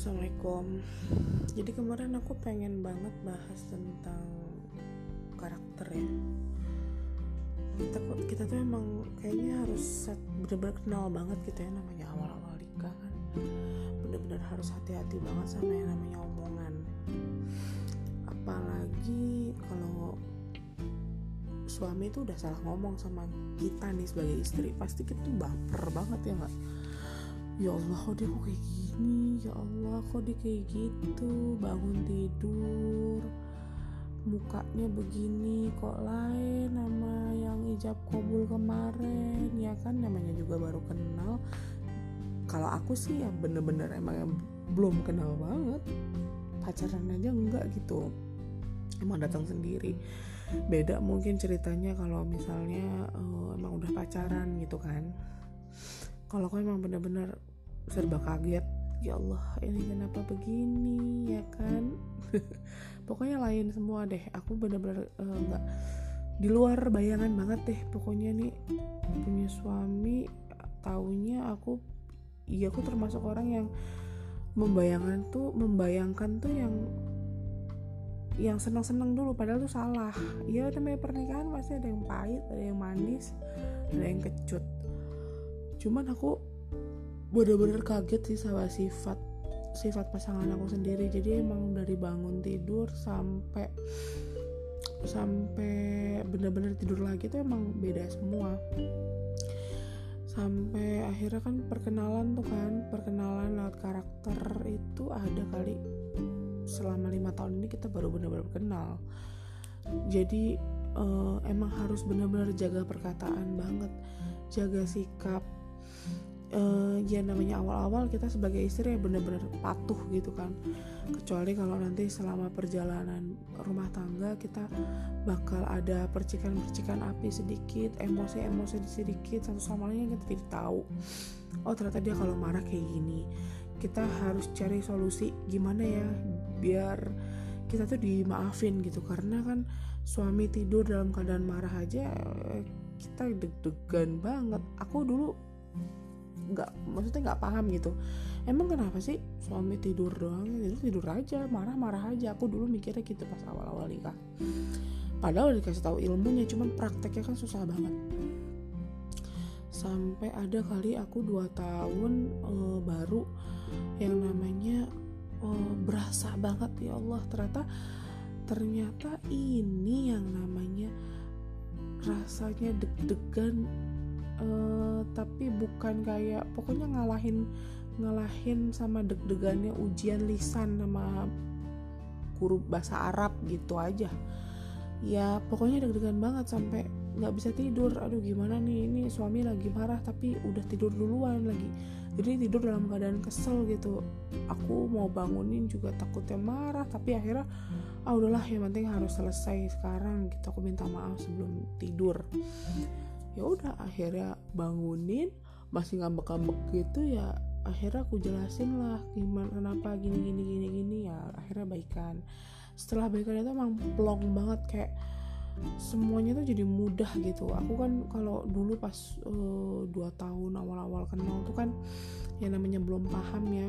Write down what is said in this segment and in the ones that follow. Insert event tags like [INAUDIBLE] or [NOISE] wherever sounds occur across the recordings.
Assalamualaikum. Jadi kemarin aku pengen banget bahas tentang karakter ya. Kita, kita tuh emang kayaknya harus set, bener-bener kenal banget gitu ya namanya awal-awal nikah kan. Bener-bener harus hati-hati banget sama yang namanya omongan. Apalagi kalau suami itu udah salah ngomong sama kita nih sebagai istri Pasti kita tuh baper banget ya nggak ya Allah dia kok kayak ya Allah kok dia kayak gitu? Bangun tidur mukanya begini kok lain nama yang ijab kabul kemarin? Ya kan namanya juga baru kenal. Kalau aku sih ya bener-bener emang yang belum kenal banget. Pacaran aja enggak gitu. Emang datang sendiri. Beda mungkin ceritanya kalau misalnya uh, emang udah pacaran gitu kan. Kalau aku emang bener-bener serba kaget ya Allah ini kenapa begini ya kan? [LAUGHS] Pokoknya lain semua deh. Aku bener-bener eh, nggak uh, di luar bayangan banget deh. Pokoknya nih punya suami taunya aku iya aku termasuk orang yang membayangkan tuh membayangkan tuh yang yang senang-senang dulu padahal tuh salah. Ya namanya pernikahan pasti ada yang pahit ada yang manis ada yang kecut. Cuman aku bener-bener kaget sih sama sifat sifat pasangan aku sendiri. Jadi emang dari bangun tidur sampai sampai bener-bener tidur lagi tuh emang beda semua. Sampai akhirnya kan perkenalan tuh kan perkenalan lewat karakter itu ada kali. Selama lima tahun ini kita baru benar-benar kenal. Jadi uh, emang harus benar-benar jaga perkataan banget jaga sikap uh, ya namanya awal-awal kita sebagai istri ya bener-bener patuh gitu kan. Kecuali kalau nanti selama perjalanan rumah tangga kita bakal ada percikan-percikan api sedikit emosi-emosi sedikit satu sama lain kita tidak tahu. Oh ternyata dia kalau marah kayak gini kita harus cari solusi gimana ya biar kita tuh dimaafin gitu. Karena kan suami tidur dalam keadaan marah aja eh, kita deg-degan banget. Aku dulu nggak maksudnya nggak paham gitu. Emang kenapa sih suami tidur doang? Itu tidur aja marah-marah aja. Aku dulu mikirnya gitu pas awal-awal nikah. Padahal dikasih tahu ilmunya cuman prakteknya kan susah banget. Sampai ada kali aku dua tahun uh, baru yang namanya uh, berasa banget ya Allah. Ternyata ternyata ini yang namanya rasanya deg-degan uh, tapi bukan kayak pokoknya ngalahin ngalahin sama deg-degannya ujian lisan sama guru bahasa Arab gitu aja. Ya pokoknya deg-degan banget sampai nggak bisa tidur. Aduh gimana nih? Ini suami lagi marah tapi udah tidur duluan lagi. Jadi tidur dalam keadaan kesel gitu. Aku mau bangunin juga takutnya marah tapi akhirnya ah udahlah yang penting harus selesai sekarang gitu. Aku minta maaf sebelum tidur ya udah akhirnya bangunin masih ngambek-ngambek gitu ya akhirnya aku jelasin lah gimana kenapa gini gini gini gini ya akhirnya baikan. Setelah baikan itu emang plong banget kayak semuanya tuh jadi mudah gitu. Aku kan kalau dulu pas uh, dua tahun awal-awal kenal tuh kan yang namanya belum paham ya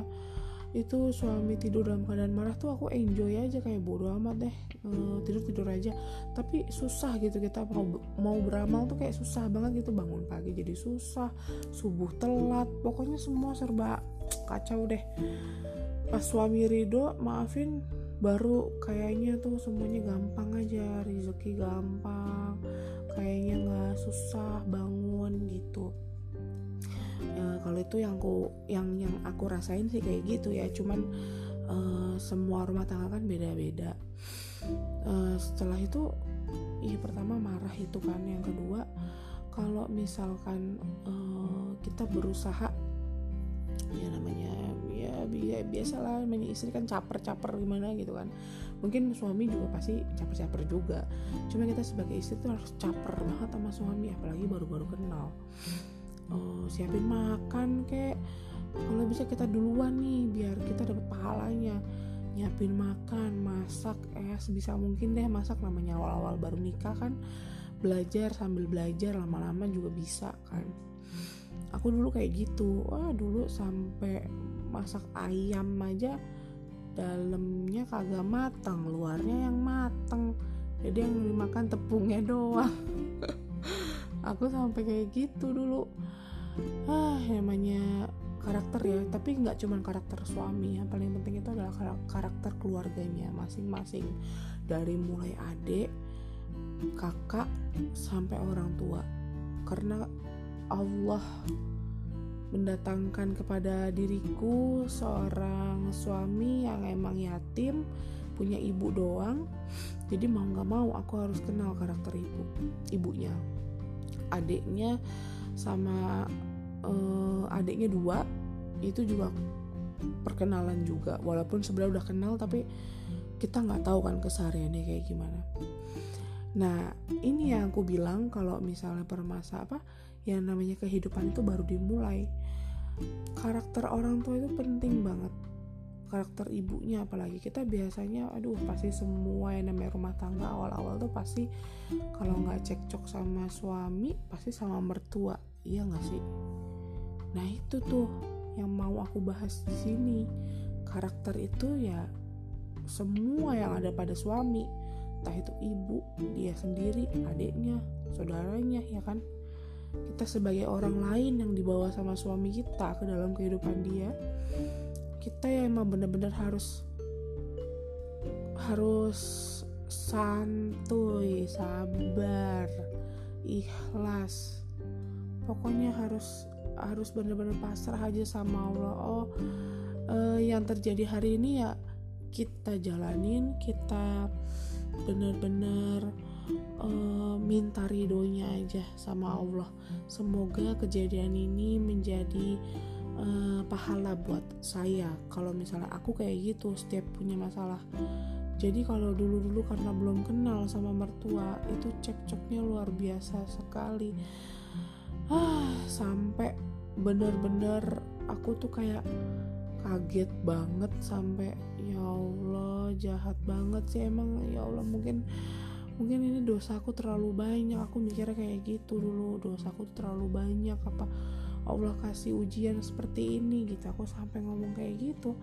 itu suami tidur dalam keadaan marah tuh aku enjoy aja kayak bodo amat deh. Uh, tidur tidur aja. Tapi susah gitu kita mau mau beramal tuh kayak susah banget gitu. Bangun pagi jadi susah subuh telat. Pokoknya semua serba kacau deh. Pas suami ridho maafin baru kayaknya tuh semuanya gampang aja. Rezeki gampang kayaknya nggak susah bangun gitu itu yang aku yang yang aku rasain sih kayak gitu ya. Cuman uh, semua rumah tangga kan beda-beda. Uh, setelah itu ya pertama marah itu kan. Yang kedua kalau misalkan uh, kita berusaha ya namanya ya biasalah namanya istri kan caper-caper gimana gitu kan. Mungkin suami juga pasti caper-caper juga. Cuma kita sebagai istri tuh harus caper banget sama suami apalagi baru-baru kenal uh, siapin makan kek. Kalau bisa kita duluan nih biar kita dapat pahalanya. Nyiapin makan masak eh sebisa mungkin deh masak. Namanya awal-awal baru nikah kan. Belajar sambil belajar lama-lama juga bisa kan. Aku dulu kayak gitu. Wah dulu sampai masak ayam aja dalamnya kagak matang luarnya yang matang jadi yang dimakan tepungnya [LAUGHS] doang. Aku sampai kayak gitu dulu ah namanya karakter ya tapi nggak cuma karakter suami. Yang paling penting itu adalah karakter keluarganya masing-masing. Dari mulai adik kakak sampai orang tua. Karena Allah mendatangkan kepada diriku seorang suami yang emang yatim punya ibu doang. Jadi mau nggak mau aku harus kenal karakter ibu ibunya. Adiknya sama uh, adiknya dua itu juga perkenalan juga. Walaupun sebenarnya udah kenal tapi kita nggak tahu kan kesehariannya kayak gimana. Nah ini yang aku bilang kalau misalnya permasa apa yang namanya kehidupan itu baru dimulai. Karakter orang tua itu penting banget karakter ibunya apalagi kita biasanya aduh pasti semua yang namanya rumah tangga awal-awal tuh pasti kalau nggak cekcok sama suami pasti sama mertua iya nggak sih? Nah itu tuh yang mau aku bahas di sini. Karakter itu ya semua yang ada pada suami entah itu ibu dia sendiri adiknya saudaranya ya kan? Kita sebagai orang lain yang dibawa sama suami kita ke dalam kehidupan dia kita ya emang bener-bener harus harus santuy sabar ikhlas. Pokoknya harus harus bener-bener pasrah aja sama Allah. Oh uh, yang terjadi hari ini ya kita jalanin kita bener-bener uh, minta ridhonya aja sama Allah. Semoga kejadian ini menjadi uh, pahala buat saya. Kalau misalnya aku kayak gitu setiap punya masalah. Jadi kalau dulu-dulu karena belum kenal sama mertua itu cekcoknya luar biasa sekali. Ah sampai bener-bener aku tuh kayak kaget banget sampai ya Allah jahat banget sih emang. Ya Allah mungkin mungkin ini dosaku terlalu banyak. Aku mikirnya kayak gitu dulu dosaku terlalu banyak apa Allah kasih ujian seperti ini gitu. Aku sampai ngomong kayak gitu.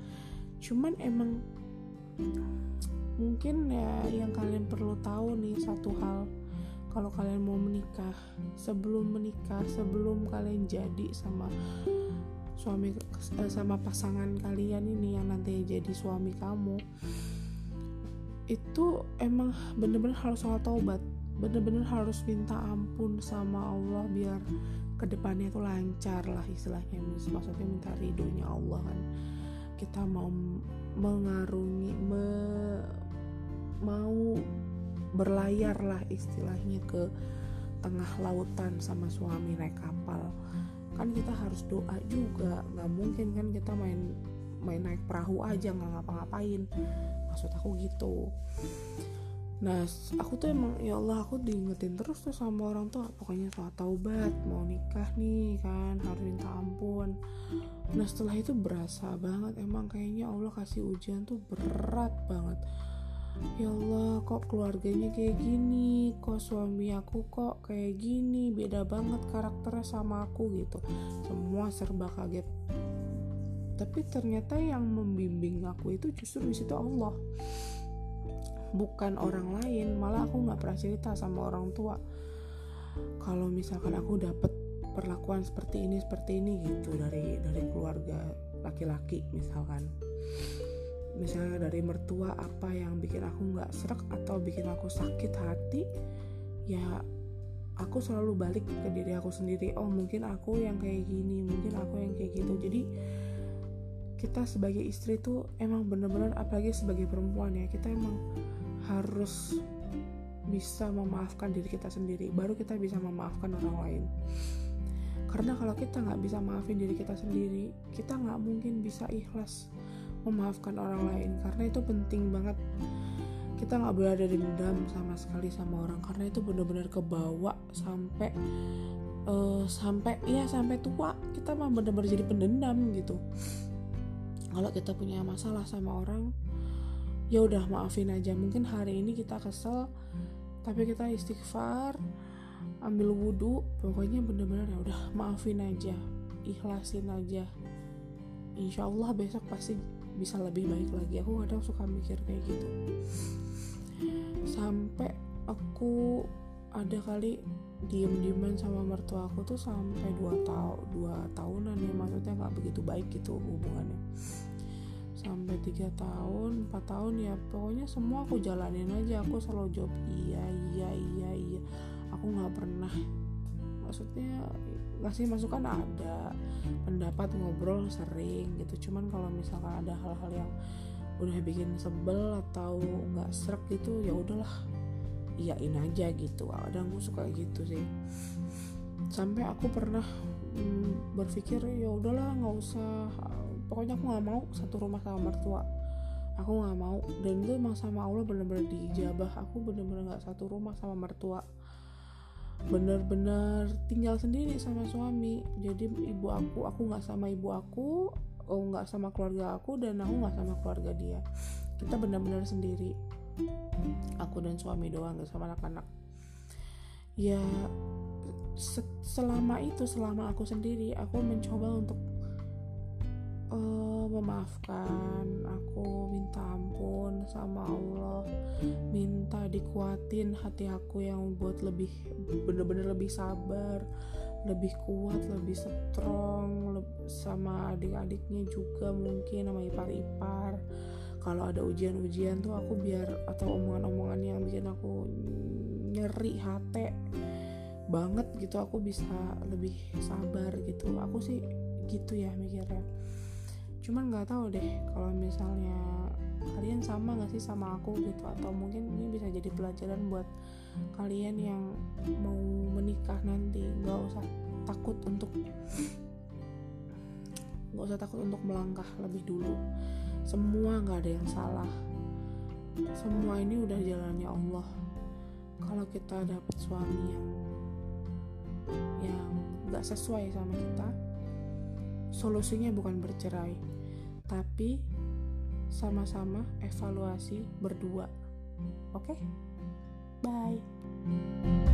Cuman emang mungkin ya yang kalian perlu tahu nih satu hal. Kalau kalian mau menikah sebelum menikah sebelum kalian jadi sama suami eh, sama pasangan kalian ini yang nanti jadi suami kamu itu emang bener-bener harus soal taubat. Bener-bener harus minta ampun sama Allah biar ke depannya itu lancar lah istilahnya maksudnya minta ridhonya Allah kan. Kita mau mengarungi me, mau berlayar lah istilahnya ke tengah lautan sama suami naik kapal. Kan kita harus doa juga. Nggak mungkin kan kita main main naik perahu aja nggak ngapa-ngapain. Maksud aku gitu Nah, aku tuh emang ya Allah aku diingetin terus tuh sama orang tua pokoknya soal taubat mau nikah nih kan harus minta ampun. Nah setelah itu berasa banget emang kayaknya Allah kasih ujian tuh berat banget. Ya Allah kok keluarganya kayak gini, kok suami aku kok kayak gini, beda banget karakternya sama aku gitu. Semua serba kaget. Tapi ternyata yang membimbing aku itu justru di situ Allah bukan orang lain malah aku nggak pernah cerita sama orang tua. Kalau misalkan aku dapet perlakuan seperti ini seperti ini gitu dari dari keluarga laki-laki misalkan. Misalnya dari mertua apa yang bikin aku nggak serak atau bikin aku sakit hati ya aku selalu balik ke diri aku sendiri. Oh mungkin aku yang kayak gini mungkin aku yang kayak gitu. Jadi kita sebagai istri tuh emang bener-bener apalagi sebagai perempuan ya kita emang harus bisa memaafkan diri kita sendiri baru kita bisa memaafkan orang lain. Karena kalau kita nggak bisa maafin diri kita sendiri kita nggak mungkin bisa ikhlas memaafkan orang lain. Karena itu penting banget. Kita nggak boleh ada dendam sama sekali sama orang karena itu benar-benar kebawa sampai uh, sampai ya sampai tua. Kita mah benar-benar jadi pendendam gitu kalau kita punya masalah sama orang ya udah maafin aja. Mungkin hari ini kita kesel tapi kita istighfar ambil wudhu pokoknya bener-bener ya udah maafin aja ikhlasin aja. Insya Allah besok pasti bisa lebih baik lagi. Aku kadang suka mikir kayak gitu. Sampai aku ada kali diem-dieman sama mertua aku tuh sampai dua tahun dua tahunan ya. Maksudnya nggak begitu baik gitu hubungannya. Sampai tiga tahun empat tahun ya. Pokoknya semua aku jalanin aja. Aku selalu jawab iya iya iya iya. Aku nggak pernah. Maksudnya ngasih masukan ada pendapat ngobrol sering gitu. Cuman kalau misalkan ada hal-hal yang udah bikin sebel atau nggak serak gitu ya udahlah iyain aja gitu. Kadang gue suka gitu sih. Sampai aku pernah mm, berpikir ya udahlah nggak usah. Pokoknya aku nggak mau satu rumah sama mertua aku nggak mau. Dan itu emang sama Allah bener-bener diijabah aku bener-bener nggak satu rumah sama mertua. Bener-bener tinggal sendiri sama suami. Jadi ibu aku aku nggak sama ibu aku oh nggak sama keluarga aku dan aku nggak sama keluarga dia. Kita benar-benar sendiri aku dan suami doang gak sama anak-anak. Ya se selama itu selama aku sendiri aku mencoba untuk uh, memaafkan. Aku minta ampun sama Allah minta dikuatin hati aku yang buat lebih bener-bener lebih sabar lebih kuat lebih strong sama adik-adiknya juga mungkin sama ipar-ipar kalau ada ujian-ujian tuh aku biar atau omongan-omongan yang bikin aku nyeri hati banget gitu aku bisa lebih sabar gitu. Aku sih gitu ya mikirnya. Cuman nggak tahu deh kalau misalnya kalian sama gak sih sama aku gitu? Atau mungkin ini bisa jadi pelajaran buat kalian yang mau menikah nanti. Nggak usah takut untuk nggak usah takut untuk melangkah lebih dulu semua nggak ada yang salah. Semua ini udah jalannya Allah. Kalau kita dapat suami yang yang nggak sesuai sama kita solusinya bukan bercerai tapi sama-sama evaluasi berdua. Oke? Okay? bye